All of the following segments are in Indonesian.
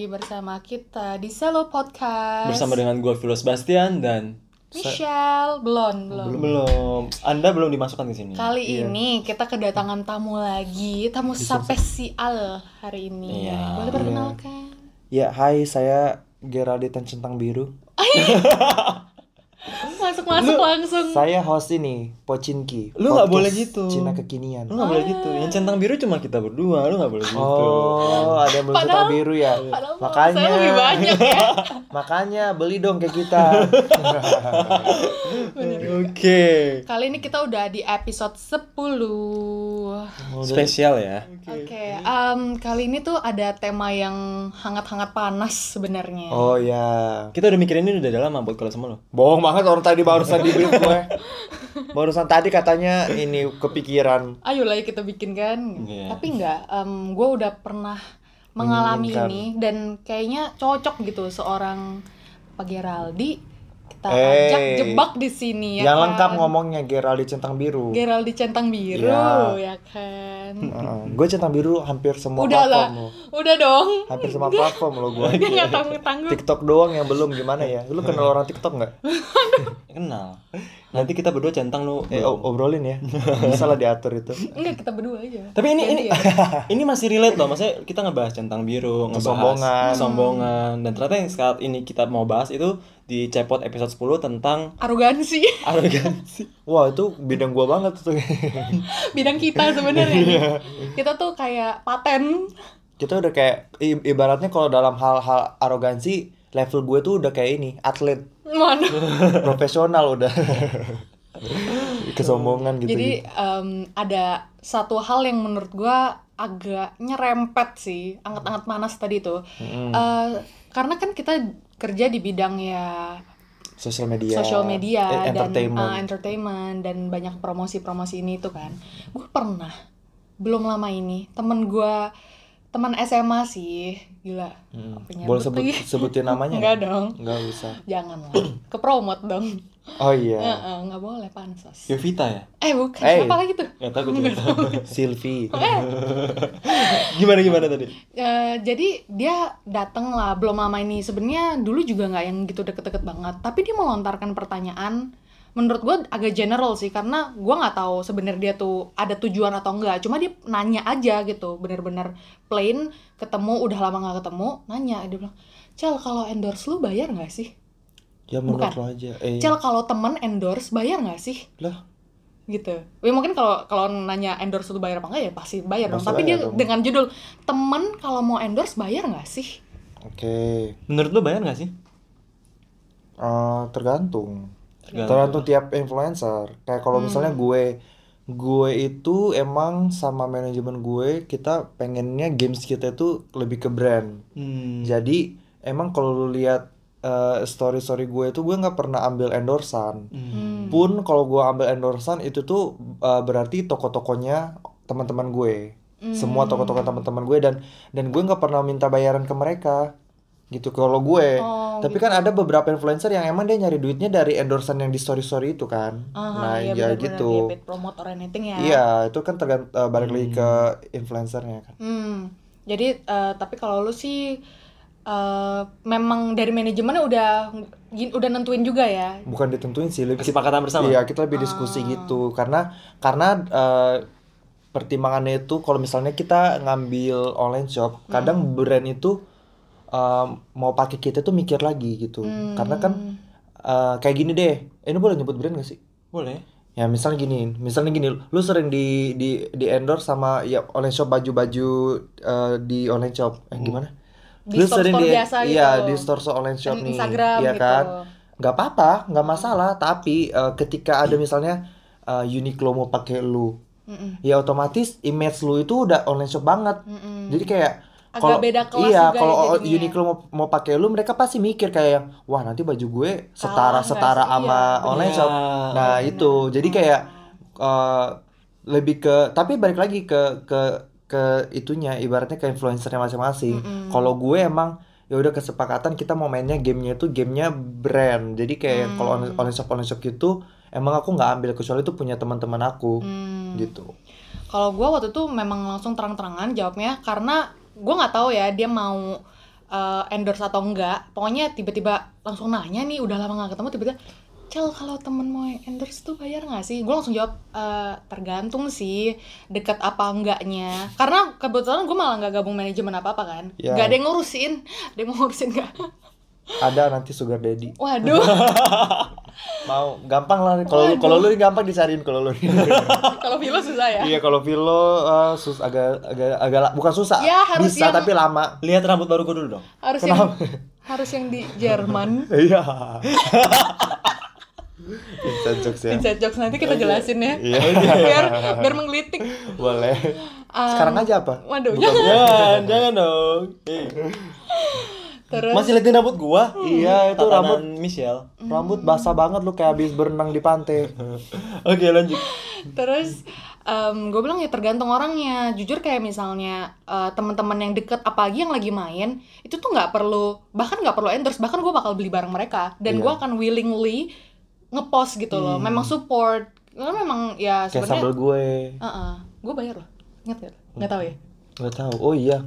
lagi bersama kita di Selo Podcast. Bersama dengan gue Philo Sebastian dan Michelle. Belum belum. Belum Anda belum dimasukkan ke sini. kali Iya. ini kita kedatangan tamu lagi tamu spesial hari ini. Iya. boleh perkenalkan? Ya, hai, saya Geraldine Centang Biru. masuk masuk langsung Saya host ini, Pocinki. Lu nggak boleh gitu. Cina kekinian. Lu nggak boleh gitu. Yang centang biru cuma kita berdua. Lu nggak boleh gitu. Oh, ada yang belum Padahal- centang biru ya. padahal makanya, saya lebih banyak ya makanya beli dong kayak kita. Oke. kali ini kita udah di episode 10 Spesial ya. Oke, em, kali ini tuh ada tema yang hangat-hangat panas sebenarnya. oh ya, Kita udah mikirin ini udah lama buat kalau sama lo. bohong banget orang tadi barusan di brief gue. Barusan tadi katanya ini kepikiran. Ayolah kita bikin kan. Iya. Tapi enggak, gue udah pernah mengalami Menginginkan. ini dan kayaknya cocok gitu seorang Pak Geraldi kita Eh, ajak jebak di sini ya yang kan? lengkap ngomongnya Geraldine Centang Biru. Geraldi centang biru ya Ya. kan. gue Centang Biru hampir semua Udah lah, platform lo. udah dong. Hampir semua platform lo gue. Tanggung tanggung. TikTok doang yang belum gimana ya? Lu kenal orang TikTok nggak? Kenal. Nanti kita berdua centang lu. Eh, obrolin ya. Bisa lah diatur itu. Enggak kita berdua aja. Tapi ini Jadi ini ya. ini masih relate loh. Maksudnya kita ngebahas centang biru, ngebahas Kesombongan. kesombongan. Dan ternyata yang saat ini kita mau bahas itu di Cepot episode 10 tentang arogansi arogansi. Wah, itu bidang gua banget tuh. bidang kita sebenarnya. kita tuh kayak paten. Kita udah kayak ibaratnya kalau dalam hal-hal arogansi, level gue tuh udah kayak ini, atlet Mana? profesional udah. Kesombongan gitu. Jadi em, ada satu hal yang menurut gua agak nyerempet sih, anget-anget panas tadi tuh. Mm-mm. Eh, karena kan kita kerja di bidang ya sosial media. sosial media eh, dan entertainment. eh, entertainment dan banyak promosi-promosi ini tuh kan. Gue pernah belum lama ini temen gua teman SMA sih, gila. Hmm. Apa Boleh sebut sebutin namanya? Enggak dong. Enggak usah. Jangan lah. Kepromot dong. Oh iya. Heeh, nggak boleh pansos. Yovita ya? Eh bukan, Eh. siapa lagi tuh? Gak tahu gue juga. Sylvie. Eh, gimana gimana tadi? Eh, jadi dia dateng lah belum lama ini sebenarnya dulu juga nggak yang gitu deket-deket banget tapi dia melontarkan pertanyaan menurut gue agak general sih karena gue nggak tahu sebenarnya dia tuh ada tujuan atau enggak cuma dia nanya aja gitu bener-bener plain ketemu udah lama nggak ketemu nanya dia bilang cel kalau endorse lu bayar nggak sih Ya menurut Bukan. lo aja. Eh, cel kalau temen endorse bayar nggak sih lah. gitu. Ya mungkin kalau kalau nanya endorse itu bayar apa enggak ya pasti bayar dong. Tapi dia dong. dengan judul temen kalau mau endorse bayar nggak sih? Oke. Menurut lu bayar gak sih? Eh, tergantung. Tergantung. Tiap influencer. Kayak kalau misalnya gue gue itu emang sama manajemen gue kita pengennya games kita itu lebih ke brand. Hmm. Jadi emang kalau lu lihat story story gue itu gue nggak pernah ambil endorsan. Hmm. Pun kalau gue ambil endorsan itu tuh eh, berarti toko-tokonya teman-teman gue. Semua toko-toko teman-teman gue dan dan gue nggak pernah minta bayaran ke mereka. Gitu kalau gue. Oh, Tapi kan ada beberapa influencer yang emang dia nyari duitnya dari endorsan yang di story-story itu kan. Aha, nah, iya ya benar-benar gitu. paid promote or anything ya. Iya, itu kan tergant eh, balik lagi ke influencernya kan. Hmm. Jadi eh, tapi kalau lu sih eh, memang dari manajemennya udah udah nentuin juga ya. Bukan ditentuin sih, lebih Kesepakatan bersama? Iya, kita lebih diskusi gitu. Karena karena eh, pertimbangannya itu kalau misalnya kita ngambil online shop, kadang brand itu eh, mau pakai kita tuh mikir lagi gitu. Karena kan eh, kayak gini deh. Ini boleh nyebut brand gak sih? Boleh. Ya misalnya gini, misalnya gini, lu sering di di di endorse sama ya online shop baju-baju eh, di online shop, eh gimana? Di Lu store-store sering di biasa iya gitu. di store store online shop nih, Instagram iya gitu. kan? Nggak apa-apa, nggak masalah. Tapi eh, ketika ada misalnya eh, Uniqlo mau pakai lu, Mm-mm. ya otomatis image lu itu udah online shop banget. Mm-mm. Jadi kayak Agak kalau beda kelas iya juga ya kalau jadinya. Uniqlo mau, mau pakai lu mereka pasti mikir kayak yang wah nanti baju gue setara setara sama Iya, online bener. shop nah Bener. itu jadi kayak eh, lebih ke tapi balik lagi ke ke ke itunya ibaratnya ke influencernya masing-masing kalau gue emang ya udah kesepakatan kita mau mainnya gamenya itu gamenya brand jadi kayak yang kalau Hmm. online online shop online shop gitu emang aku nggak ambil kecuali itu punya teman-teman aku Hmm. gitu Kalau gue waktu itu memang langsung terang-terangan jawabnya karena gue nggak tahu ya dia mau eh, endorse atau enggak pokoknya tiba-tiba langsung nanya nih udah lama nggak ketemu tiba-tiba Cel kalau temen mau endorse tuh bayar nggak sih? Gue langsung jawab "Eh, tergantung sih deket apa enggaknya Karena kebetulan gue malah nggak gabung manajemen apa-apa kan Ya. Gak ada yang ngurusin Ada yang ngurusin gak? Ada nanti sugar daddy. Waduh Mau gampang lah kalau lu kalau lu gampang dicariin kalau lu. Kalau Vilo susah ya Iya kalau Vilo eh, sus agak agak agak bukan susah. Ya, harus Bisa yang- tapi lama. Lihat rambut baru gue dulu dong. Harus yang harus yang di Jerman Iya. Inside jokes ya. Inside jokes nanti kita jelasin ya Iya. Biar biar menggelitik Boleh. Um, Sekarang aja apa? Waduh Buka- Jangan, jangan dong. Eh, Terus Masih liatin rambut gua? Iya, itu Tatanan rambut Michelle. rambut basah banget lu kayak habis berenang di pantai. Oke, lanjut. Terus gue bilang ya tergantung orangnya. Jujur kayak misalnya eh, teman-teman yang deket, apalagi yang lagi main, itu tuh nggak perlu, bahkan nggak perlu endorse, bahkan gue bakal beli barang mereka dan Iya. gue akan willingly ngepost gitu loh. Memang support, karena memang ya Kayak sebenarnya. sambal gue. gue bayar loh, ingat gak? Nggak tahu ya. Nggak tahu. Oh iya.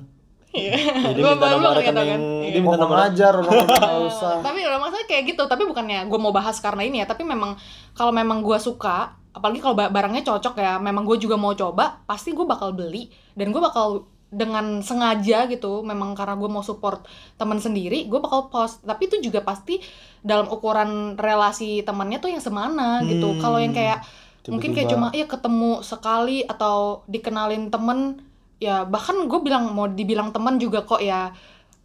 Iya. Jadi Gua minta nomor rekening. kan. Dia. Mau minta nomor nggak usah. tapi udah maksudnya kayak gitu tapi bukannya gue mau bahas karena ini ya tapi memang kalau memang gue suka apalagi kalau ba- barangnya cocok ya memang gue juga mau coba pasti gue bakal beli dan gue bakal dengan sengaja gitu memang karena gue mau support teman sendiri gue bakal post tapi itu juga pasti dalam ukuran relasi temannya tuh yang semana gitu Hmm. kalau yang kayak mungkin kayak Tiba-tiba. cuma ya ketemu sekali atau dikenalin temen ya bahkan gue bilang mau dibilang temen juga kok ya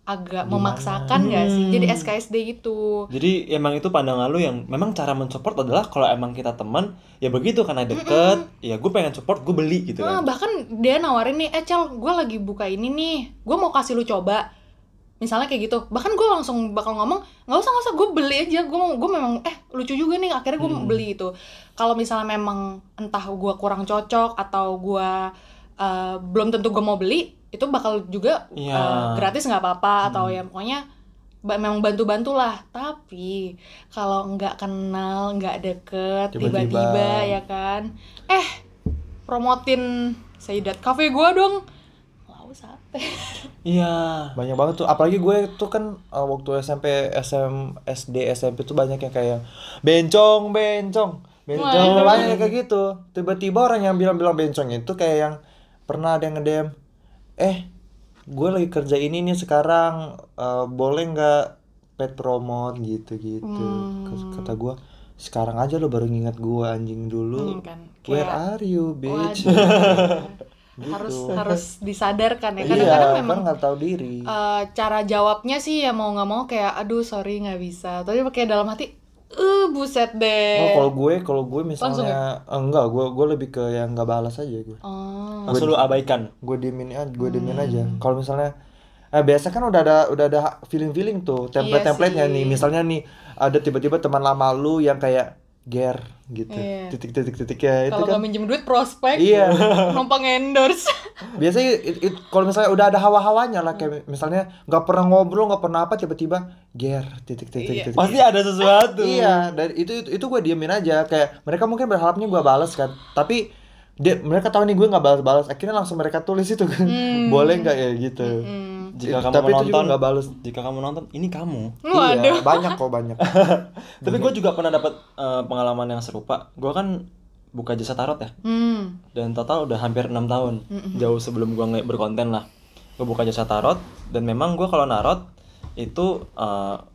agak Gimana? memaksakan gak sih jadi Hmm. SKSD gitu Jadi emang itu pandangan lu yang memang cara mensupport adalah kalau emang kita teman ya begitu karena deket, ya gue pengen support gue beli gitu Nah, kan. bahkan dia nawarin nih, eh Cel, gue lagi buka ini nih, gue mau kasih lu coba. Misalnya kayak gitu, bahkan gue langsung bakal ngomong, nggak usah nggak usah, gue beli aja, gue mau, gue memang, eh lucu juga nih, akhirnya gue Hmm. beli itu. Kalau misalnya memang entah gue kurang cocok atau gue eh, belum tentu gue mau beli, itu bakal juga Iya. eh, gratis nggak apa-apa atau Hmm. ya pokoknya ba- memang bantu-bantu lah. Tapi kalau nggak kenal, nggak deket, Tiba-tiba. ya kan, eh promotin Sayyidat Cafe gua dong. Lau sate. Iya. Banyak banget tuh. Apalagi gue tuh kan uh, waktu SMP, SM, SD, SMP tuh banyak yang kayak bencong, bencong. Bencong banyak yang kayak gitu. Tiba-tiba orang yang bilang-bilang bencong itu kayak yang pernah ada yang nge-DM, "Eh, gue lagi kerja ini nih sekarang uh, boleh nggak pet promote gitu-gitu." Hmm. Kata gue, "Sekarang aja lo baru nginget gue anjing dulu." Hmm, kan. Where Kayak are you, bitch? Gitu. harus harus disadarkan ya. iya, Kadang-kadang kan memang nggak tahu diri. eh, cara jawabnya sih ya mau nggak mau kayak aduh sorry nggak bisa. Tapi pakai dalam hati eh buset deh. Oh, kalau gue, kalau gue Langsung misalnya eh, enggak, gue gue lebih ke yang nggak balas aja gue. Oh. Langsung lu abaikan. Gue diemin aja, gue diemin Hmm. aja. Kalau misalnya eh biasa kan udah ada udah ada feeling-feeling tuh, template-templatenya Iya nih. Misalnya nih ada tiba-tiba teman lama lu yang kayak ger gitu. Iya. Titik-titik-titik ya itu Kalau kan. minjem duit prospek, Iya. numpang endorse. Biasanya it- it- kalau misalnya udah ada hawa-hawanya lah kayak misalnya nggak pernah ngobrol, nggak pernah apa tiba-tiba ger titik-titik Iya. titik. Pasti ada sesuatu. Iya, dan itu itu, itu gue diemin aja kayak mereka mungkin berharapnya gue balas kan, tapi dia mereka tahu nih gue nggak balas-balas, akhirnya langsung mereka tulis itu kan, Hmm. boleh nggak ya gitu. Hmm. Jika kamu tapi itu juga menonton, nggak balas. jika kamu nonton, ini kamu. Waduh. Iya, banyak kok banyak. Tapi gue juga pernah dapat eh, pengalaman yang serupa. Gue kan buka jasa tarot ya, Hmm. dan total udah hampir enam tahun. Jauh sebelum gue berkonten lah. Gue buka jasa tarot, dan memang gue kalau narot itu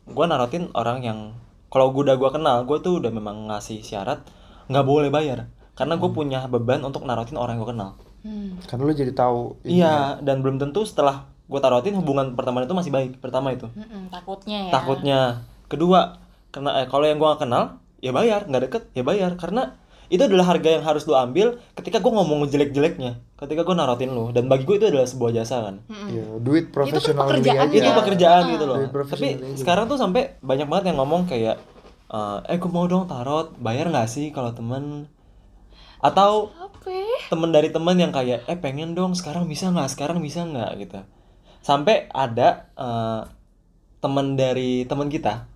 gue narotin orang yang kalau gue udah gue kenal, gue tuh udah memang ngasih syarat nggak boleh bayar, karena gue punya beban untuk narotin orang yang gue kenal. Hmm. Karena lu jadi tahu. Iya, dan belum tentu setelah gue tarotin hubungan pertemanan itu masih baik. Pertama itu. Mm-mm, takutnya ya. Takutnya. Kedua, karena eh, kalau yang gue gak kenal, ya bayar. Nggak deket, ya bayar. Karena itu adalah harga yang harus lu ambil ketika gue ngomong jelek-jeleknya. Ketika gue narotin lu. Dan bagi gue itu adalah sebuah jasa kan. Mm-mm. Iya, duit profesional pekerjaan Itu pekerjaan gitu loh. Tapi aja. sekarang tuh sampai banyak banget yang ngomong kayak, eh, eh gue mau dong tarot, bayar nggak sih kalau temen? Atau temen dari temen yang kayak eh pengen dong sekarang bisa nggak sekarang bisa nggak gitu sampai ada eh, temen dari temen kita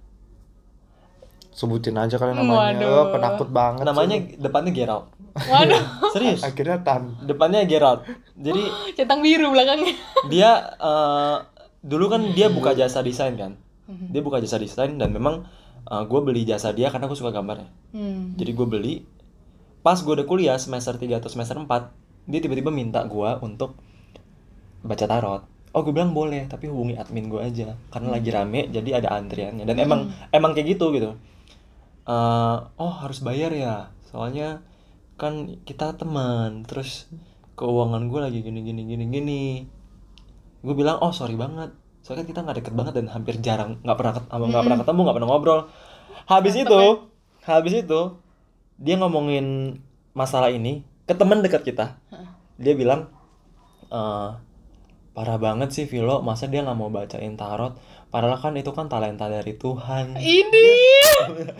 Sebutin aja kalian namanya. Waduh. Oh, penakut banget. namanya sih. depannya Gerald Waduh, serius akhirnya tan. depannya Gerald jadi centang biru belakangnya. dia eh, dulu kan dia buka jasa desain kan dia buka jasa desain dan memang gue beli jasa dia karena gue suka gambarnya Hmm. jadi gue beli pas gue udah kuliah semester 3 atau semester 4 dia tiba-tiba minta gue untuk baca tarot oh gue bilang boleh tapi hubungi admin gue aja. Karena lagi rame jadi ada antriannya. Dan emang emang kayak gitu gitu. Eh, oh harus bayar ya. Soalnya kan kita teman terus keuangan gue lagi gini gini gini gini. Gue bilang oh sorry banget. Soalnya kan kita nggak deket banget dan hampir jarang nggak pernah ketemu nggak pernah ketemu nggak pernah ngobrol. Habis itu habis itu dia ngomongin masalah ini ke teman dekat kita. Dia bilang eh parah banget sih Vilo. Masa dia nggak mau bacain tarot? Padahal kan itu kan talenta dari Tuhan. Ini.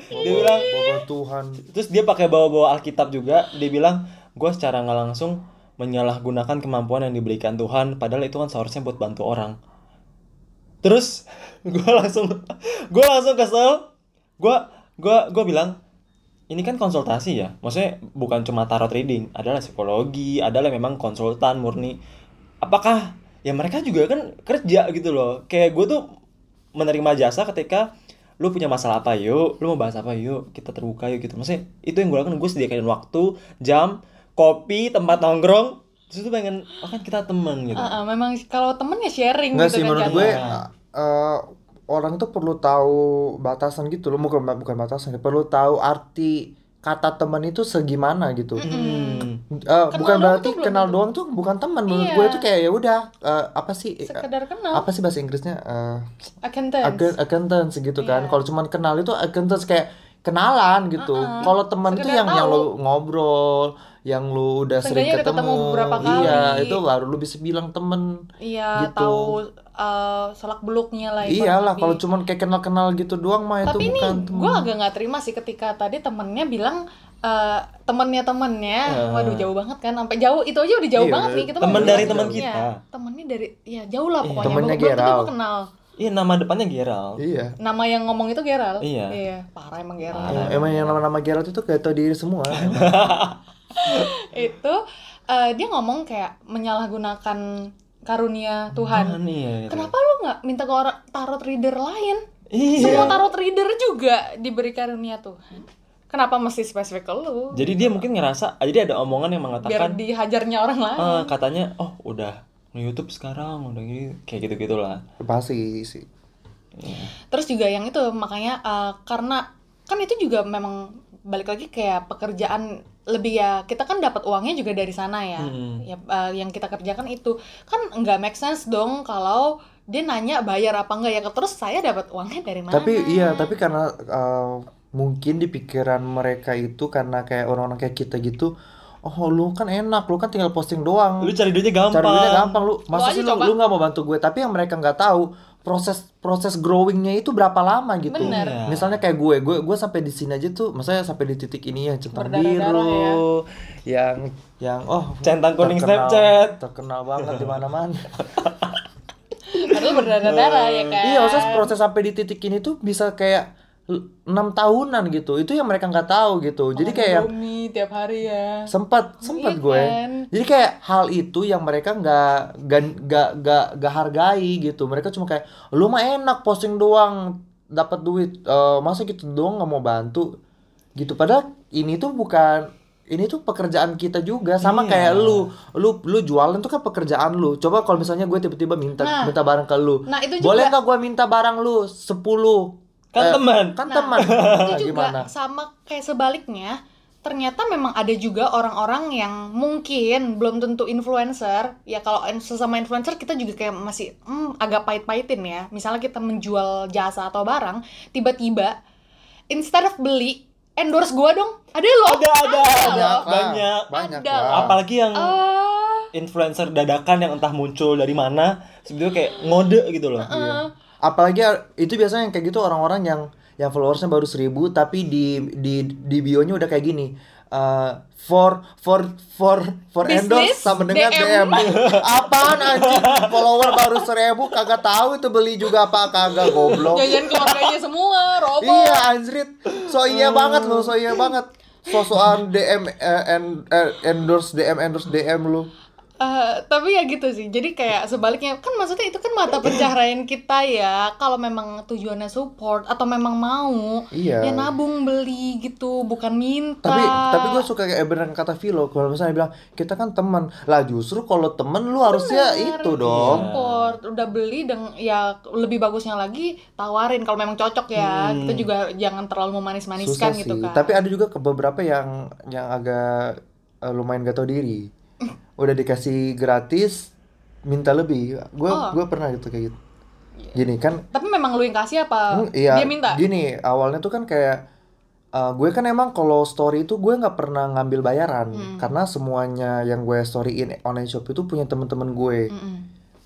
dia bilang Bapak Tuhan. terus dia pakai bawa-bawa Alkitab juga. Dia bilang gue secara nggak langsung menyalahgunakan kemampuan yang diberikan Tuhan padahal itu kan seharusnya buat bantu orang. Terus gue langsung gue langsung kesel. Gue gue gue bilang ini kan konsultasi ya? Maksudnya bukan cuma tarot reading. Adalah psikologi adalah memang konsultan murni. Apakah ya mereka juga kan kerja gitu loh. Kayak gue tuh menerima jasa ketika lu punya masalah apa yuk. Lu mau bahas apa yuk. Kita terbuka yuk gitu. Maksudnya itu yang gue lakukan. Gue sediakan waktu jam kopi tempat nongkrong. Terus tuh pengen oh kan kita temen gitu. Ah, ah, memang kalau temen ya sharing Enggak gitu sih kan menurut gue eh, orang tuh perlu tahu batasan gitu loh. Bukan bukan batasan perlu tahu arti kata teman itu segimana gitu. Hmm. Eh, bukan berarti kenal doang tuh bukan teman menurut Iya. gue itu kayak ya udah eh, apa sih eh, sekedar kenal. apa sih bahasa Inggrisnya? Eh, acquaintance. acquaint- acquaintance gitu kan. Iya. kalau cuman kenal itu acquaintance kayak kenalan gitu Uh-uh. kalau teman itu Sekedar yang yang tahu. lu ngobrol yang lu udah sering ketemu, ketemu beberapa iya kali. itu baru lu bisa bilang temen iya gitu. tahu uh, selak beluknya lah iyalah kalau cuman kayak kenal kenal gitu doang mah itu tapi ini bukan temen gue agak nggak terima sih ketika tadi temennya bilang eh temennya temennya Ya. waduh jauh banget kan sampai jauh itu aja udah jauh Iya, banget nih kita Temen dari temen jauhnya. kita. temennya dari ya jauh lah Iya. pokoknya Temennya gue kenal iya nama depannya Gerald. Iya. Nama yang ngomong itu Gerald? Iya. parah emang Gerald. Ya, emang yang nama-nama Geralt itu kayak tau diri semua. Itu eh, dia ngomong kayak menyalahgunakan karunia Tuhan. Tuhan, iya, gitu. kenapa lu nggak minta ke orang tarot reader lain? Iya. Semua tarot reader juga diberi karunia Tuhan. Kenapa mesti spesifik ke lu? Jadi dia mungkin ngerasa jadi ada omongan yang biar mengatakan dihajarnya orang lain. eh, katanya oh udah YouTube sekarang udah gini kayak gitu gitulah pasti sih. Terus juga yang itu makanya eh, karena kan itu juga memang balik lagi kayak pekerjaan lebih ya kita kan dapat uangnya juga dari sana ya. Hmm. ya eh, yang kita kerjakan itu. Kan nggak make sense dong kalau dia nanya bayar apa enggak ya terus saya dapat uangnya dari mana? Tapi iya tapi karena uh, mungkin di pikiran mereka itu karena kayak orang-orang kayak kita gitu oh lu kan enak lu kan tinggal posting doang lu cari duitnya gampang cari duitnya gampang lu masa sih lu coba. lu nggak mau bantu gue tapi yang mereka nggak tahu proses proses growingnya itu berapa lama gitu Bener. Iya. misalnya kayak gue gue gue sampai di sini aja tuh maksudnya sampai di titik ini yang centang biru yang yang oh Centang kuning terkenal- Snapchat. terkenal banget di mana-mana padahal berdarah-darah ya kan iya maksudnya proses sampai di titik ini tuh bisa kayak enam tahunan gitu. Itu yang mereka nggak tahu gitu. Jadi kayak yang Indomie tiap hari ya. Sempat sempat Iya gue kan? jadi kayak hal itu yang mereka nggak nggak nggak nggak hargai gitu. Mereka cuma kayak lu mah enak posting doang dapat duit. Eh, masa gitu doang nggak mau bantu? Gitu. Padahal ini tuh bukan ini tuh pekerjaan kita juga. Sama Iya. kayak lu. Lu lu jualan tuh kan pekerjaan lu. Coba kalau misalnya gue tiba-tiba minta Nah. minta barang ke lu. Nah, itu boleh juga- nggak gue minta barang lu? 10 Kan teman. kan Nah, teman itu juga gimana sama kayak sebaliknya ternyata memang ada juga orang-orang yang mungkin belum tentu influencer ya kalau sesama influencer kita juga kayak masih hmm, agak pahit-pahitin ya misalnya kita menjual jasa atau barang tiba-tiba instead of beli endorse gua dong ada loh Ada, ada, ada. loh. Banyak. banyak Ada. lah. apalagi yang Ah, influencer dadakan yang entah muncul dari mana sebetulnya kayak ngode gitu loh ah. Apalagi itu biasanya yang kayak gitu orang-orang yang yang followersnya baru seribu tapi di di di bio-nya udah kayak gini eh, for for for for Business, endorse sama dengan DM. DM. Apaan anjing? Follower baru seribu kagak tahu itu beli juga apa kagak goblok. jajan keluarganya semua robot iya anjrit. So iya banget lu, so iya banget. Sosokan DM eh, en- eh, endorse DM endorse DM lu. Eh, tapi ya gitu sih. Jadi kayak sebaliknya kan maksudnya itu kan mata pencaharian kita ya. Kalau memang tujuannya support atau memang mau Iya. ya nabung beli gitu bukan minta. Tapi tapi gue suka kayak beneran kata Vilo kalau misalnya bilang kita kan teman. Lah justru kalau temen lu harusnya Bener, itu dong. Support udah beli dan ya lebih bagusnya lagi tawarin. Kalau memang cocok ya Hmm. kita juga jangan terlalu memanis-maniskan gitu kan. Tapi ada juga ke beberapa yang yang agak eh, lumayan gak tau diri udah dikasih gratis minta lebih gue Oh. gue pernah gitu kayak gitu gini kan tapi memang lu yang kasih apa Hmm, iya, dia minta Gini, awalnya tuh kan kayak uh, gue kan emang kalau story itu gue nggak pernah ngambil bayaran Hmm. karena semuanya yang gue storyin online shop itu punya temen-temen gue. Mm-mm.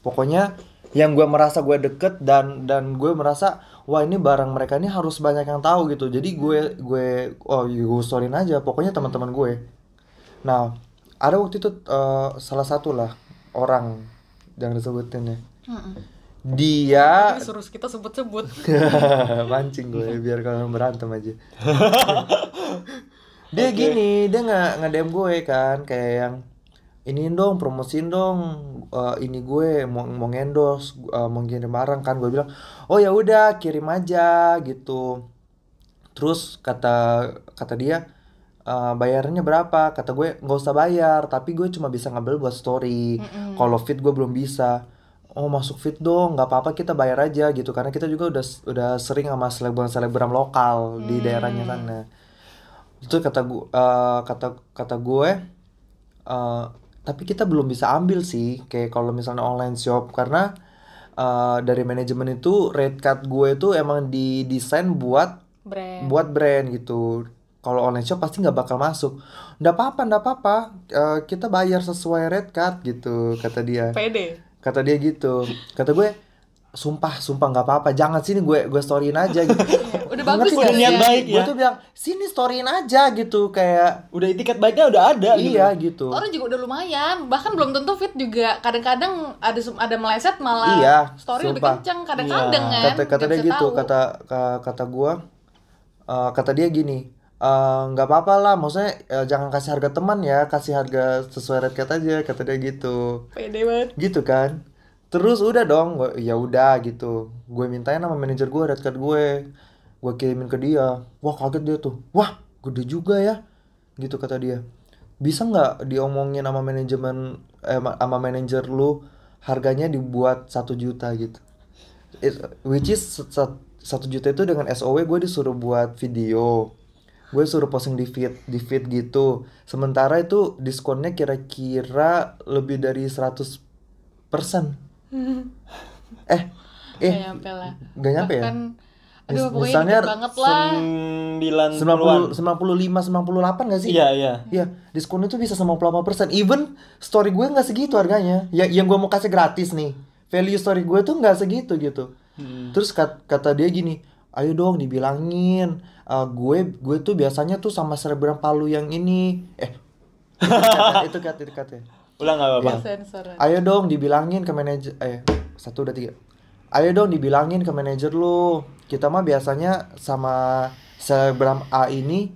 Pokoknya yang gue merasa gue deket dan dan gue merasa wah ini barang mereka ini harus banyak yang tahu gitu. Jadi gue gue oh gue storyin aja. Pokoknya teman-teman gue. Nah ada waktu itu uh, salah satu lah orang jangan disebutin ya. Dia Tapi disuruh kita sebut-sebut. Mancing gue biar kalian berantem aja. Dia gini dia nggak nge DM gue kan kayak yang ini dong promosiin dong eh, ini gue mau mau ngendorse eh, mau kirim barang kan gue bilang oh ya udah kirim aja gitu. Terus kata kata dia "Eh, bayarnya berapa? Kata gue nggak usah bayar. Tapi gue cuma bisa ngambil buat story. Mm-mm. kalau fit gue belum bisa oh masuk fit dong nggak apa-apa kita bayar aja gitu. Karena kita juga udah udah sering sama selebgram selebgram lokal di daerahnya sana. Itu kata gue kata kata gue eh, tapi kita belum bisa ambil sih. Kayak kalau misalnya online shop karena eh, dari manajemen itu rate card gue itu emang didesain buat brand. buat brand gitu kalau online shop pasti nggak bakal masuk nggak apa-apa nggak apa-apa Eh, kita bayar sesuai rate card gitu kata dia pede kata dia gitu kata gue sumpah sumpah nggak apa-apa jangan sini gue gue storyin aja gitu udah bagus Ngerti kan nggak? niat ya? baik gue ya. tuh bilang sini storyin aja gitu kayak Udah etiket baiknya udah ada gitu. iya gitu orang juga udah lumayan bahkan belum tentu fit juga kadang-kadang ada ada meleset malah Iya, story lebih sumpah. kenceng kadang-kadang Iya. kan kata kata dia gitu tahu. kata ka- kata gue eh, kata dia gini eh, nggak apa-apa lah maksudnya eh, jangan kasih harga teman ya kasih harga sesuai rate card aja kata dia gitu. Pede banget. Gitu kan? Terus udah dong ya udah gitu. Gue mintain sama manajer gue rate card gue. Gue kirimin ke dia. Wah kaget dia tuh. Wah gede juga ya gitu kata dia. Bisa nggak diomongin sama manajemen eh, ma- sama manajer lu harganya dibuat satu juta gitu? It- which is satu juta itu dengan SOW gue disuruh buat video gue suruh posting di feed di feed gitu sementara itu diskonnya kira-kira lebih dari 100 persen eh eh Nggak nyampe lah nggak nyampe ya Bahkan, aduh Mis- pokoknya misalnya dikit banget lah Sembilan puluhan. 90 95 98 gak sih Iya iya. Iya, diskon itu bisa 98%. Even story gue nggak segitu harganya. Ya, yang gue mau kasih gratis nih. Value story gue tuh nggak segitu gitu. Hmm. Terus kat- kata dia gini, ayo dong dibilangin. Eh, gue gue tuh biasanya tuh sama selebgram Palu yang ini. Eh, itu kata itu kata. Ulang nggak apa-apa. sensor Ayo dong dibilangin ke manajer. Eh, satu udah tiga. Ayo dong dibilangin ke manajer lu. Kita mah biasanya sama selebgram A ini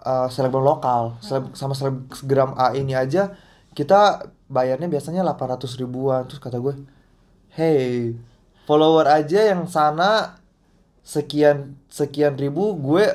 eh, selebgram lokal. Seleb- sama selebgram A ini aja kita bayarnya biasanya 800 ribuan. Terus kata gue, hey, follower aja yang sana sekian sekian ribu gue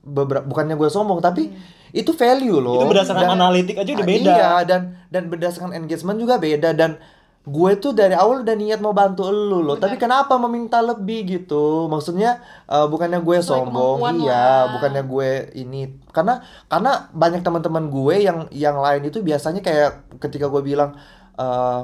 beberapa bukannya gue sombong tapi itu value loh. Itu berdasarkan Dan- analitik aja udah Ah, beda. Iya, dan dan berdasarkan engagement juga beda dan gue tuh dari awal udah niat mau bantu elu loh, tapi kenapa meminta lebih gitu? Maksudnya eh, bukannya gue Sesuai sombong, iya, lah. bukannya gue ini karena karena banyak teman-teman gue yang yang lain itu biasanya kayak ketika gue bilang eh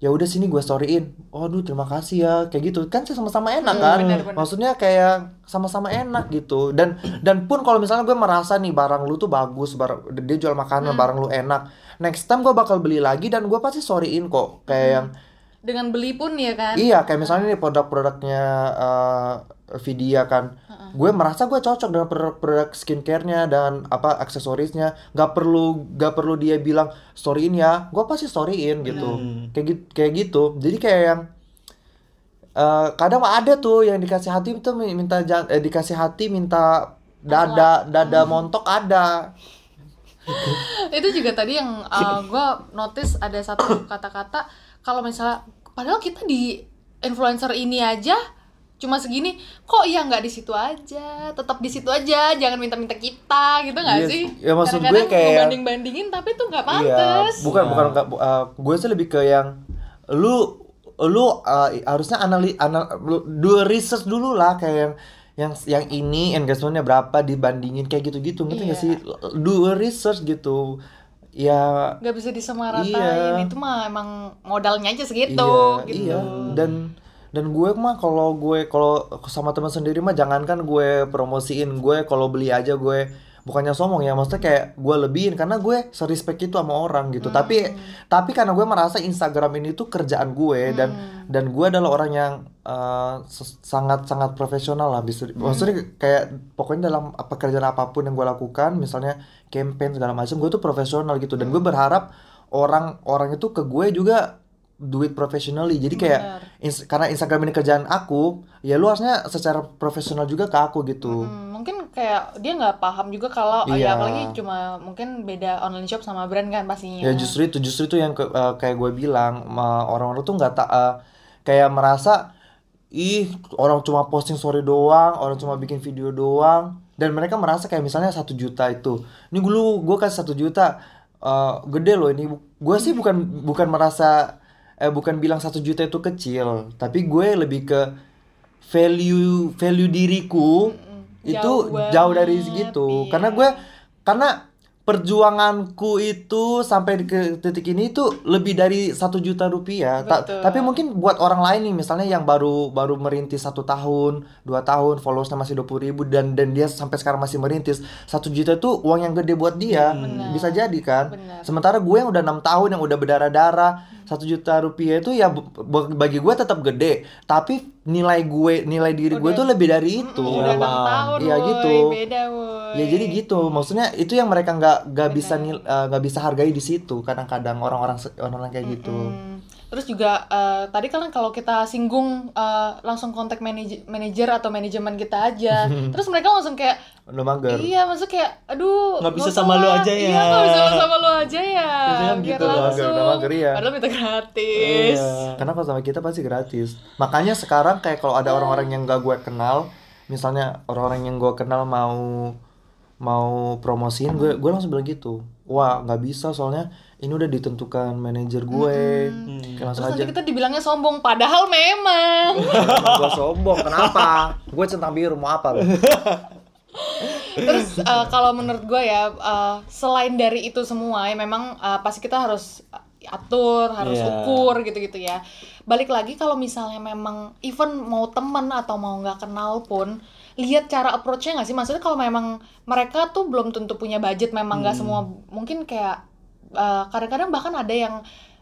ya udah sini gue storyin, waduh terima kasih ya. Kayak gitu. Kan sama-sama enak Hmm, kan, benar-benar. maksudnya kayak sama-sama enak gitu. Dan dan pun kalau misalnya gue merasa nih barang lu tuh bagus barang dia jual makanan barang lu enak next time gue bakal beli lagi dan gue pasti storyin kok. Kayak yang dengan beli pun ya kan? Iya kayak misalnya nih produk-produknya eh Vidya kan. Gue merasa gue cocok dengan produk-produk skincare-nya dan apa aksesorisnya. Nggak perlu nggak perlu dia bilang storyin ya. Gue pasti storyin gitu. Hmm. kayak gitu kayak gitu. Jadi kayak yang eh kadang ada tuh yang dikasih hati itu minta eh, dikasih hati minta dada dada montok ada. Itu juga tadi yang uh, gue notice ada satu kata-kata kalau misalnya padahal kita di influencer ini aja cuma segini kok ya nggak di situ aja? Tetap di situ aja jangan minta-minta kita gitu nggak Iya, sih? ya maksud gue Kadang-kadang kayak- banding bandingin tapi tuh nggak Iya, pantas bukan Iya. bukan enggak uh, gue sih lebih ke yang lu lu uh, harusnya anali anal lu do research dulu lah kayak yang yang yang ini engagementnya berapa dibandingin kayak gitu-gitu ngerti nggak Iya. sih? Do research gitu. Ya nggak bisa disamaratain Iya. itu mah emang modalnya aja segitu iya gitu. iya. Dan dan gue mah kalau gue kalau sama teman sendiri mah jangankan gue promosiin gue kalau beli aja gue bukannya sombong ya maksudnya kayak gue lebihin karena gue serespek itu sama orang gitu. Tapi tapi karena gue merasa Instagram ini tuh kerjaan gue dan dan gue adalah orang yang uh, sangat sangat profesional lah. Bisa maksudnya kayak pokoknya dalam pekerjaan apa pun yang gue lakukan misalnya campaign segala macam gue tuh profesional gitu. Dan gue berharap orang orang itu ke gue juga duit professionally jadi kayak ins- karena Instagram ini kerjaan aku ya lu harusnya secara profesional juga ke aku gitu. Hmm, mungkin kayak dia nggak paham juga kalau Iya. ya apalagi cuma mungkin beda online shop sama brand kan pastinya. Ya justru itu justru itu yang ke- eh, kayak gue bilang orang-orang tuh nggak tak eh, kayak merasa ih orang cuma posting story doang orang cuma bikin video doang. Dan mereka merasa kayak misalnya satu juta itu. Ini dulu gue kasih satu juta eh, gede loh ini. Gue sih bukan bukan merasa eh bukan bilang satu juta itu kecil tapi gue lebih ke value value diriku itu Jauh jauh, dari segitu. iya. karena gue karena perjuanganku itu sampai ke titik ini itu lebih dari satu juta rupiah. Ta- tapi mungkin buat orang lain nih misalnya yang baru baru merintis satu tahun dua tahun followersnya masih dua ribu dan dan dia sampai sekarang masih merintis satu juta itu uang yang gede buat dia. Benar. bisa jadi kan? Sementara gue yang udah enam tahun yang udah berdarah darah satu juta rupiah itu ya bagi gue tetap gede tapi nilai gue nilai diri gue tuh lebih dari itu Mm, udah paham. tahun Iya, woy, gitu. beda woy. Ya jadi gitu, maksudnya itu yang mereka nggak nggak bisa eh, nggak bisa hargai di situ. Kadang-kadang orang-orang orang-orang kayak gitu. Terus juga eh, tadi kan kalau kita singgung eh, langsung kontak manaj- manajer atau manajemen kita aja. Terus mereka langsung kayak Lo mager. iya maksud kayak aduh Nggak bisa sama lu aja ya. Iya nggak bisa sama lu aja ya. Biasanya kan Biar gitu, mager, langsung. udah mager, iya. Padahal minta gratis. Iya. Karena kalau sama kita pasti gratis. Makanya sekarang kayak kalau ada orang-orang yang gak gue kenal, misalnya orang-orang yang gue kenal mau mau promosiin gue gue langsung bilang gitu. Wah nggak bisa soalnya ini udah ditentukan manajer gue. Kayak langsung Terus aja. nanti kita dibilangnya sombong, padahal memang. gue sombong. Kenapa? gue centang biru mau apa? lo? Terus eh, kalau menurut gue ya eh, selain dari itu semua ya memang eh, pasti kita harus atur, harus Iya. ukur gitu-gitu ya. Balik lagi kalau misalnya memang even mau temen atau mau nggak kenal pun lihat cara approach-nya nggak sih? Maksudnya kalau memang mereka tuh belum tentu punya budget, memang nggak semua mungkin kayak eh, kadang-kadang bahkan ada yang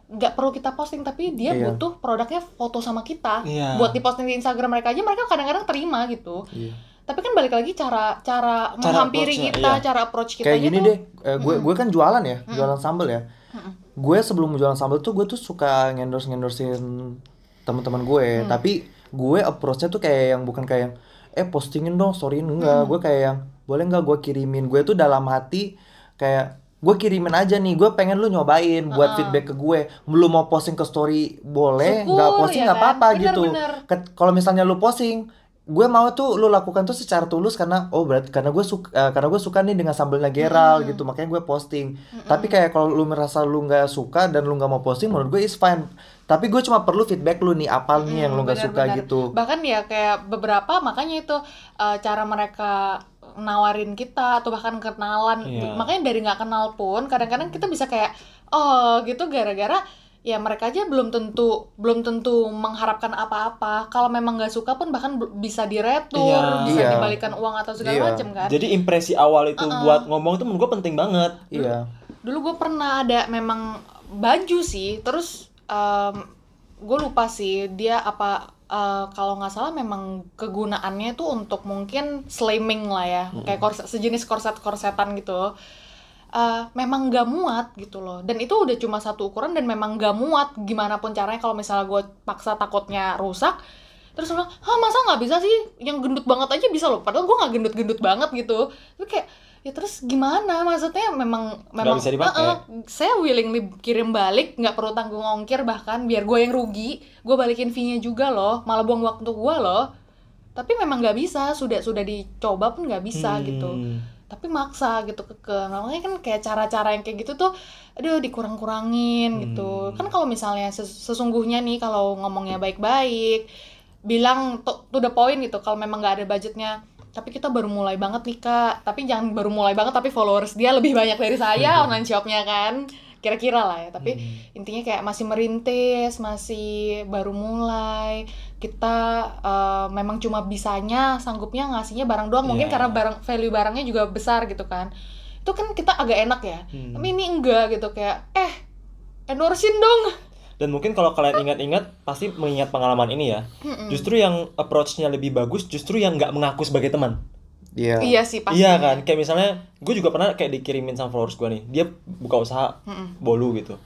nggak perlu kita posting tapi dia Iya. butuh produknya foto sama kita Iya. buat diposting di Instagram mereka aja mereka kadang-kadang terima gitu. Iya. tapi kan balik lagi cara cara, Cara menghampiri kita iya. cara approach kita kayak gini tuh deh eh, gue gue kan jualan ya jualan sambal ya. Gue sebelum jualan sambal tuh gue tuh suka ngendorse ngendorsein teman-teman gue tapi gue approachnya tuh kayak yang bukan kayak yang eh postingin dong storyin enggak. Gue kayak yang boleh nggak gue kirimin? Gue tuh dalam hati kayak gue kirimin aja nih gue pengen lu nyobain buat feedback ke gue. Lu mau posting ke story boleh nggak posting ya nggak kan? apa-apa Bener, gitu. bener. Kalau misalnya lu posting gue mau tuh lu lakukan tuh secara tulus karena oh berarti karena gue suka eh, karena gue suka nih dengan sambelnya Geral gitu makanya gue posting. Tapi kayak kalau lu merasa lu nggak suka dan lu nggak mau posting menurut gue is fine. Tapi gue cuma perlu feedback lu nih apa nih yang lu nggak suka Benar-benar. gitu. Bahkan ya kayak beberapa makanya itu eh, cara mereka nawarin kita atau bahkan kenalan Iya. makanya dari nggak kenal pun kadang-kadang kita bisa kayak oh gitu gara-gara ya mereka aja belum tentu belum tentu mengharapkan apa-apa kalau memang nggak suka pun bahkan bisa diretur Iya. bisa Iya. dibalikan uang atau segala Iya. macam kan Jadi impresi awal itu buat ngomong itu menurut gue penting banget. iya dulu gue pernah ada memang baju sih terus gue lupa sih dia apa eh, kalau nggak salah memang kegunaannya tuh untuk mungkin slimming lah ya. Kayak korset sejenis korset korsetan gitu. Eh, memang gak muat gitu loh. Dan itu udah cuma satu ukuran dan memang gak muat. Gimana pun caranya kalau misalnya gue paksa takutnya rusak terus bilang ah masa nggak bisa sih? Yang gendut banget aja bisa loh. Padahal gue nggak gendut gendut banget gitu. Tapi kayak ya terus gimana? Maksudnya memang memang bisa dipakai. Eh, eh, saya willingly kirim balik nggak perlu tanggung ongkir bahkan biar gue yang rugi. Gue balikin fee-nya juga loh malah buang waktu gue loh. Tapi memang nggak bisa sudah sudah dicoba pun nggak bisa gitu. Hmm. tapi maksa gitu ke namanya kan kayak cara-cara yang kayak gitu tuh aduh dikurang-kurangin gitu. Hmm. kan kalau misalnya ses- sesungguhnya nih kalau ngomongnya baik-baik bilang to, to the point gitu kalau memang nggak ada budgetnya tapi kita baru mulai banget nih kak. Tapi jangan baru mulai banget tapi followers dia lebih banyak dari saya online shopnya kan. Kira-kira lah ya. Tapi Hmm. intinya kayak masih merintis masih baru mulai. Kita eh, memang cuma bisanya sanggupnya ngasihnya barang doang. Mungkin Iya. karena barang value barangnya juga besar gitu kan. Itu kan kita agak enak ya. Hmm. tapi ini enggak gitu. Kayak eh endorsein dong Dan mungkin kalau kalian ingat-ingat pasti mengingat pengalaman ini ya. Justru yang approach-nya lebih bagus justru yang nggak mengaku sebagai teman. Iya. iya sih pasti Iya kan? Kayak misalnya gue juga pernah kayak dikirimin sama followers gue nih. Dia buka usaha Mm-mm. bolu gitu.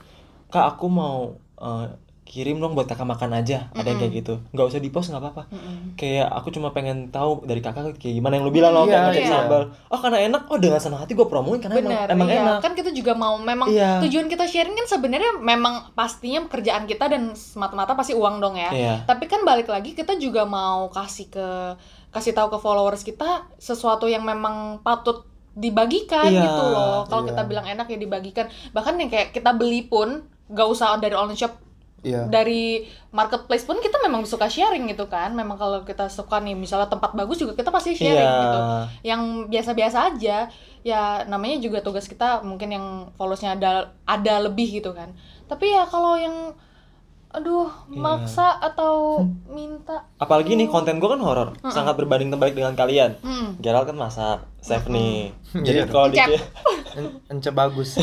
Kak aku mau eh, kirim dong buat kakak makan aja. Ada yang kayak gitu. Nggak usah di post nggak apa-apa. Mm-mm. Kayak aku cuma pengen tahu dari kakak kayak gimana yang lu bilang loh Iya, kayak ngecek iya. sambal. Oh karena enak. Oh dengan senang hati gue promoin karena benar emang, emang iya. enak. kan kita juga mau memang Iya. tujuan kita sharing kan sebenarnya memang pastinya pekerjaan kita dan semata-mata pasti uang dong ya Iya. tapi kan balik lagi kita juga mau kasih ke kasih tahu ke followers kita sesuatu yang memang patut dibagikan Iya, gitu loh kalau iya. kita bilang enak ya dibagikan bahkan yang kayak kita beli pun gak usah dari online shop Iya. dari marketplace pun kita memang suka sharing gitu kan memang kalau kita suka nih misalnya tempat bagus juga kita pasti sharing Iya. gitu yang biasa-biasa aja ya namanya juga tugas kita mungkin yang followersnya ada ada lebih gitu kan tapi ya kalau yang aduh Iya. maksa atau minta Apalagi nih konten gue kan horor, sangat berbanding terbalik dengan kalian. hmm. Gerald kan masak, chef nih. Iya. Jadi kalau Cep. dikir- En- Ence bagus.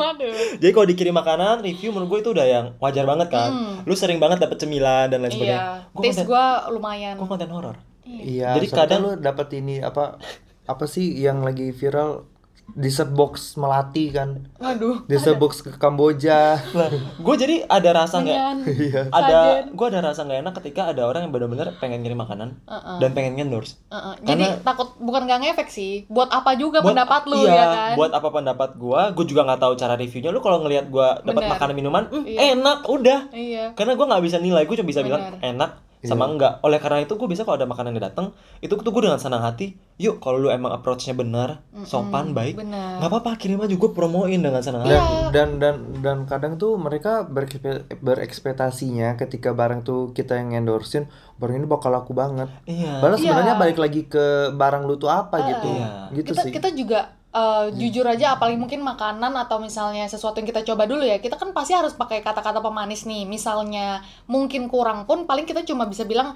Jadi kalau dikirim makanan, review menurut gue itu udah yang wajar banget kan. Hmm. Lu sering banget dapet cemilan dan lain sebagainya. iya Gue taste konten, gue lumayan gua konten horor. Iya. Jadi Jadi kadang- kadang lu dapat ini apa apa sih yang lagi viral dessert box melati kan? waduh Dessert box ke Kamboja. Nah, gue jadi ada rasa nggak. Iya. ada, gue ada rasa nggak enak ketika ada orang yang benar-benar pengen ngirim makanan Uh-uh. dan pengen endorse. Uh-uh. jadi Karena- takut bukan gak ngefek sih buat apa juga pendapat lu iya, ya kan buat apa pendapat gua gua juga nggak tahu cara reviewnya lu kalau ngelihat gua dapat makanan minuman "Hmm, Iya. enak udah iya karena gua nggak bisa nilai gua cuma bisa bilang Bener. enak sama Iya. enggak oleh karena itu gua bisa kalau ada makanan yang datang itu tuh gua dengan senang hati yuk kalau lu emang approach-nya benar sopan baik benar. nggak apa-apa kirim aja gua promoin dengan senang dan, hati Iya. dan dan dan kadang tuh mereka berekspe- berekspektasinya ketika barang tuh kita yang endorsein barang ini bakal laku banget iya padahal Iya. sebenarnya balik lagi ke barang lu tuh apa gitu Iya. gitu kita sih kita juga eh, jujur aja apalagi mungkin makanan atau misalnya sesuatu yang kita coba dulu ya kita kan pasti harus pakai kata-kata pemanis nih. Misalnya mungkin kurang pun paling kita cuma bisa bilang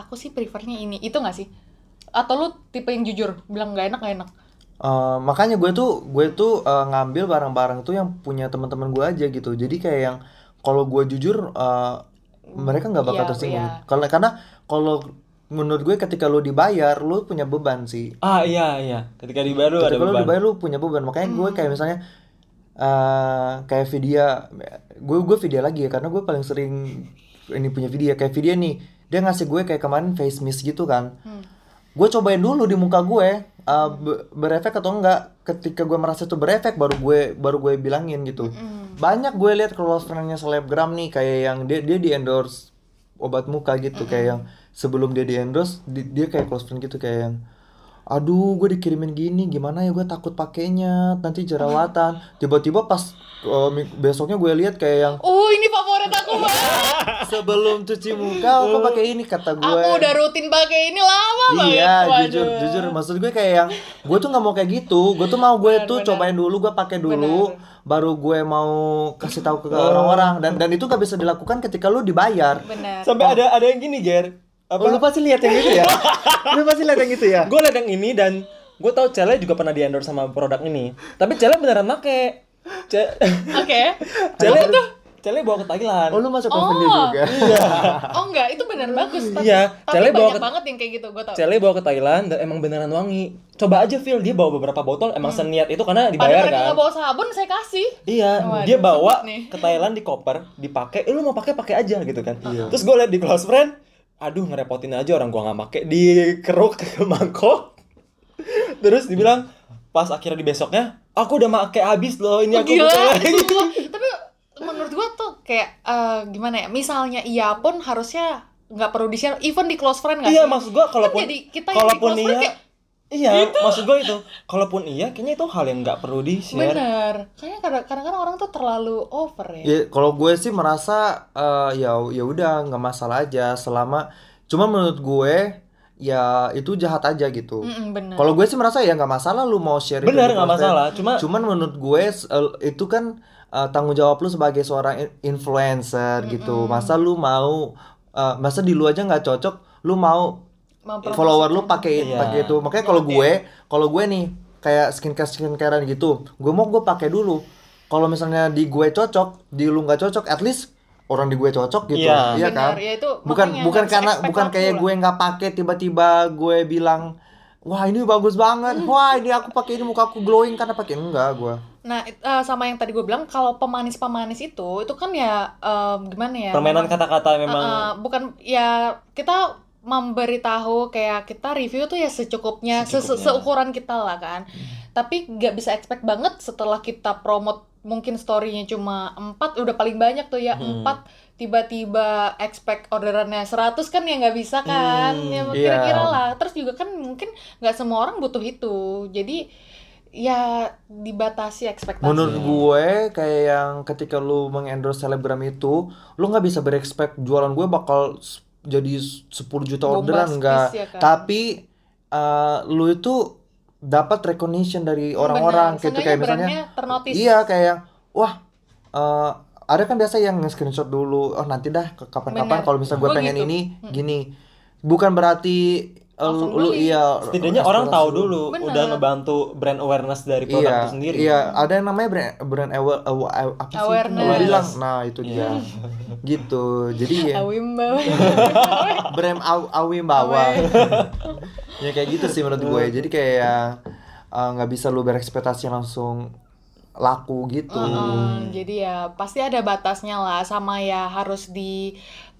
aku sih prefernya ini. Itu nggak sih? Atau lu tipe yang jujur bilang nggak enak nggak enak? Eh, makanya gue tuh gue tuh eh, ngambil barang-barang tuh yang punya teman-teman gue aja gitu. Jadi kayak yang kalau gue jujur eh, mereka nggak bakal Iya, tersinggung. kalau karena kalau menurut gue ketika lu dibayar lu punya beban sih. Ah iya iya. Ketika di baru ada ketika lu beban. dibayar lu punya beban. Makanya gue kayak misalnya eh kayak video gue gue video lagi ya karena gue paling sering ini punya video kayak video nih dia ngasih gue kayak kemarin face mist gitu kan. Hmm. gue cobain dulu di muka gue eh, be- berefek atau enggak. Ketika gue merasa itu berefek baru gue baru gue bilangin gitu. Banyak gue lihat close friendnya selebgram nih kayak yang dia dia di endorse obat muka gitu kayak yang sebelum dia di endorse di- dia kayak close friend gitu kayak yang aduh gue dikirimin gini gimana ya gue takut pakainya nanti jerawatan tiba-tiba pas mi- besoknya gue lihat kayak yang oh ini favorit aku banget sebelum cuci muka aku pakai ini kata gue aku udah rutin pakai ini lama banget Iya, Waduh. jujur, jujur. Maksud gue kayak yang gue tuh nggak mau kayak gitu. Gue tuh mau gue Benar, tuh benar. cobain dulu, gue pakai dulu, baru gue mau kasih tahu ke orang-orang. Dan dan itu gak bisa dilakukan ketika lu dibayar. benar sampai ada ada yang gini ger apa? Oh, lu pasti lihat yang gitu ya? lu pasti lihat yang gitu ya? gue liat yang ini dan gue tahu Cele juga pernah di endorse sama produk ini. Tapi Cele beneran make. Oke. Cele Cele bawa ke Thailand. Oh, lu masuk company Oh. juga. oh enggak. Itu benar bagus tapi, Iya, tapi Cele bawa banyak ke- banget yang kayak gitu gue tau Cele bawa ke Thailand dan emang beneran wangi. Coba aja Phil. Dia bawa beberapa botol. Emang seniat itu karena Padahal dibayar mereka kan? nggak bawa sabun saya kasih. Iya, Waduh, dia bawa ke Thailand di koper, dipakai, eh, lu mau pakai pakai aja gitu kan. Terus gue liat di close friend, aduh ngerepotin aja orang gua nggak pakai, dikeruk ke mangkok. Terus dibilang, pas akhirnya di besoknya aku udah make habis loh ini Oh, aku gila itu lagi." semua. tapi menurut gua tuh kayak eh, gimana ya misalnya iya pun harusnya nggak perlu di share even di close friend nggak iya sih? maksud gua kalaupun jadi kita yang di kalaupun close friend iya kayak, iya maksud gua itu. Kalaupun iya kayaknya itu hal yang nggak perlu di share bener kayaknya kadang- kadang-kadang orang tuh terlalu over ya. Ya, kalau gue sih merasa eh, ya ya udah nggak masalah aja selama cuma menurut gue ya itu jahat aja gitu. Mm-mm, bener Kalau gue sih merasa ya nggak masalah lu mau share itu bener nggak masalah. Cuma Cuman menurut gue eh, itu kan eh, tanggung jawab lu sebagai seorang in- influencer gitu. Masa lu mau eh, masa di lu aja nggak cocok, lu mau. Follower lu pakai Iya. pakai itu. Makanya kalau gue, kalau gue nih kayak skincare skincarean gitu, gue mau gue pakai dulu. Kalau misalnya di gue cocok, di lu nggak cocok, at least orang di gue cocok gitu, Iya. iya Bener, kan? ya itu bukan bukan karena bukan kayak lah. gue nggak pakai tiba-tiba gue bilang wah ini bagus banget Hmm. wah ini aku pakai ini muka aku glowing karena pakai enggak gue Nah, it- eh, sama yang tadi gue bilang kalau pemanis-pemanis itu itu kan ya em, gimana ya? permainan kata-kata memang Uh, uh, bukan ya kita memberitahu kayak kita review tuh ya secukupnya, se- Secukupnya. seukuran kita lah kan. Tapi nggak bisa expect banget setelah kita promote mungkin story-nya cuma 4 udah paling banyak tuh ya Hmm. 4 tiba-tiba expect orderannya 100 kan ya nggak bisa kan Hmm, ya iya. kira-kira lah terus juga kan mungkin nggak semua orang butuh itu jadi ya dibatasi ekspektasi menurut gue kayak yang ketika lu mengendorse selebgram itu lu nggak bisa berekspek jualan gue bakal jadi 10 juta orderan Bombastis enggak ya kan? tapi uh, lu itu dapat recognition dari orang-orang Benar, gitu kayak misalnya ternotis Iya kayak wah eh, ada kan biasa yang nge-screenshot dulu. Oh nanti dah kapan-kapan kalau misalnya gue Gua pengen gitu. ini gini. Bukan berarti Langsung lu beli. iya setidaknya orang tahu dulu Bener. udah ngebantu brand awareness dari produk Iya, itu sendiri iya ada yang namanya brand brand awa- awa- awa- apa sih? Awareness. Lu bilang, nah itu dia, Iya. gitu. Jadi ya Awimba brand aw awim bawah. ya kayak gitu sih menurut gue. Jadi kayak eh, nggak bisa lu berekspektasi langsung laku gitu. Heeh, jadi ya pasti ada batasnya lah sama ya harus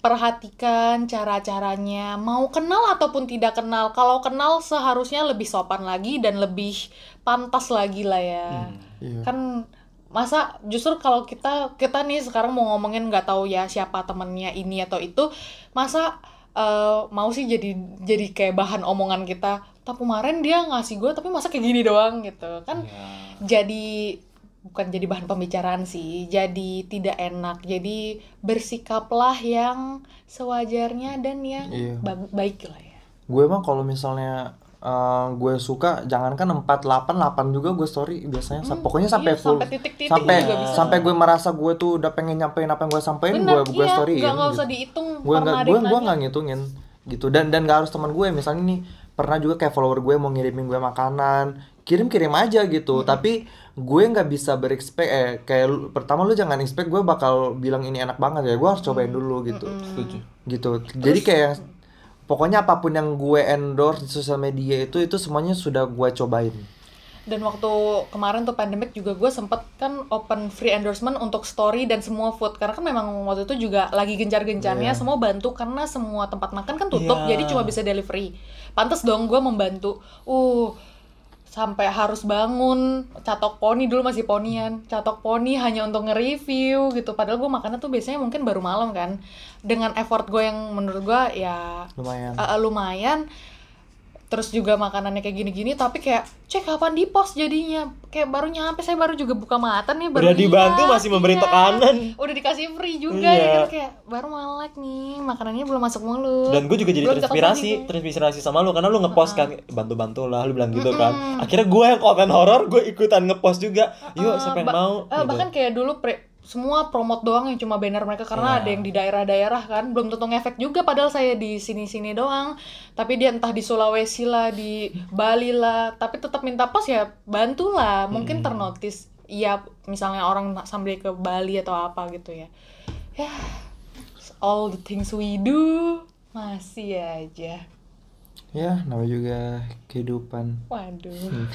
diperhatikan cara-caranya mau kenal ataupun tidak kenal kalau kenal seharusnya lebih sopan lagi dan lebih pantas lagi lah ya Iya. kan masa justru kalau kita kita nih sekarang mau ngomongin nggak tahu ya siapa temennya ini atau itu masa eh, mau sih jadi jadi kayak bahan omongan kita tapi kemarin dia ngasih gue tapi masa kayak gini doang gitu kan Iya. jadi bukan jadi bahan pembicaraan sih jadi tidak enak jadi bersikaplah yang sewajarnya dan yang Iya. ba- baik lah ya gue mah kalau misalnya eh, gue suka jangankan 4 8 8 juga gue story biasanya Sa- Hmm, pokoknya sampai iya, full sampai titik-titik sampai juga bisa. sampai gue merasa gue tuh udah pengen nyampein apa yang gue sampein gue gue iya storyin nggak nggak gitu. usah dihitung gue nggak ada gue gue nggak ngitungin gitu dan dan gak harus teman gue misalnya nih pernah juga kayak follower gue mau ngirimin gue makanan kirim kirim aja gitu. Tapi gue nggak bisa berekspek eh kayak lu- pertama lu jangan expect gue bakal bilang ini enak banget ya gue harus cobain dulu gitu. Setuju. Gitu. Jadi kayak pokoknya apa pun yang gue endorse di sosial media itu itu semuanya sudah gue cobain dan waktu kemarin tuh pandemic juga gue sempet kan open free endorsement untuk story dan semua food. Karena kan memang waktu itu juga lagi gencar-gencarnya Iya. semua bantu karena semua tempat makan kan tutup Iya. jadi cuma bisa delivery. Pantas dong gue membantu. Uh sampai harus bangun catok poni dulu masih ponian catok poni hanya untuk nge-review gitu. Padahal gue makannya tuh biasanya mungkin baru malam kan. Dengan effort gue yang menurut gue ya lumayan. uh, lumayan terus juga makanannya kayak gini-gini tapi kayak cek kapan di post jadinya? Kayak baru nyampe saya baru juga buka mata nih baru udah dibantu lihat, masih memberi iya. tekanan. udah dikasih free juga Iya. ya kan kayak baru melek nih makanannya belum masuk mulut. Dan gue juga jadi Belum terinspirasi terinspirasi sama lu karena lu ngepost kan bantu-bantu lah lu bilang gitu kan. Akhirnya gue yang konten horor gue ikutan ngepost juga. Yuk Uh, siapa yang ba- mau eh, gitu. bahkan kayak dulu pre- semua promote doang yang cuma banner mereka karena Iya. ada yang di daerah-daerah kan. Belum tentu ngefek juga padahal saya di sini-sini doang. Tapi dia entah di Sulawesi lah di Bali lah. Tapi tetap minta pos ya bantulah. Mungkin Hmm. ternotis iya misalnya orang sambil ke Bali atau apa gitu ya. Ya all the things we do masih aja. Ya namanya juga kehidupan. Waduh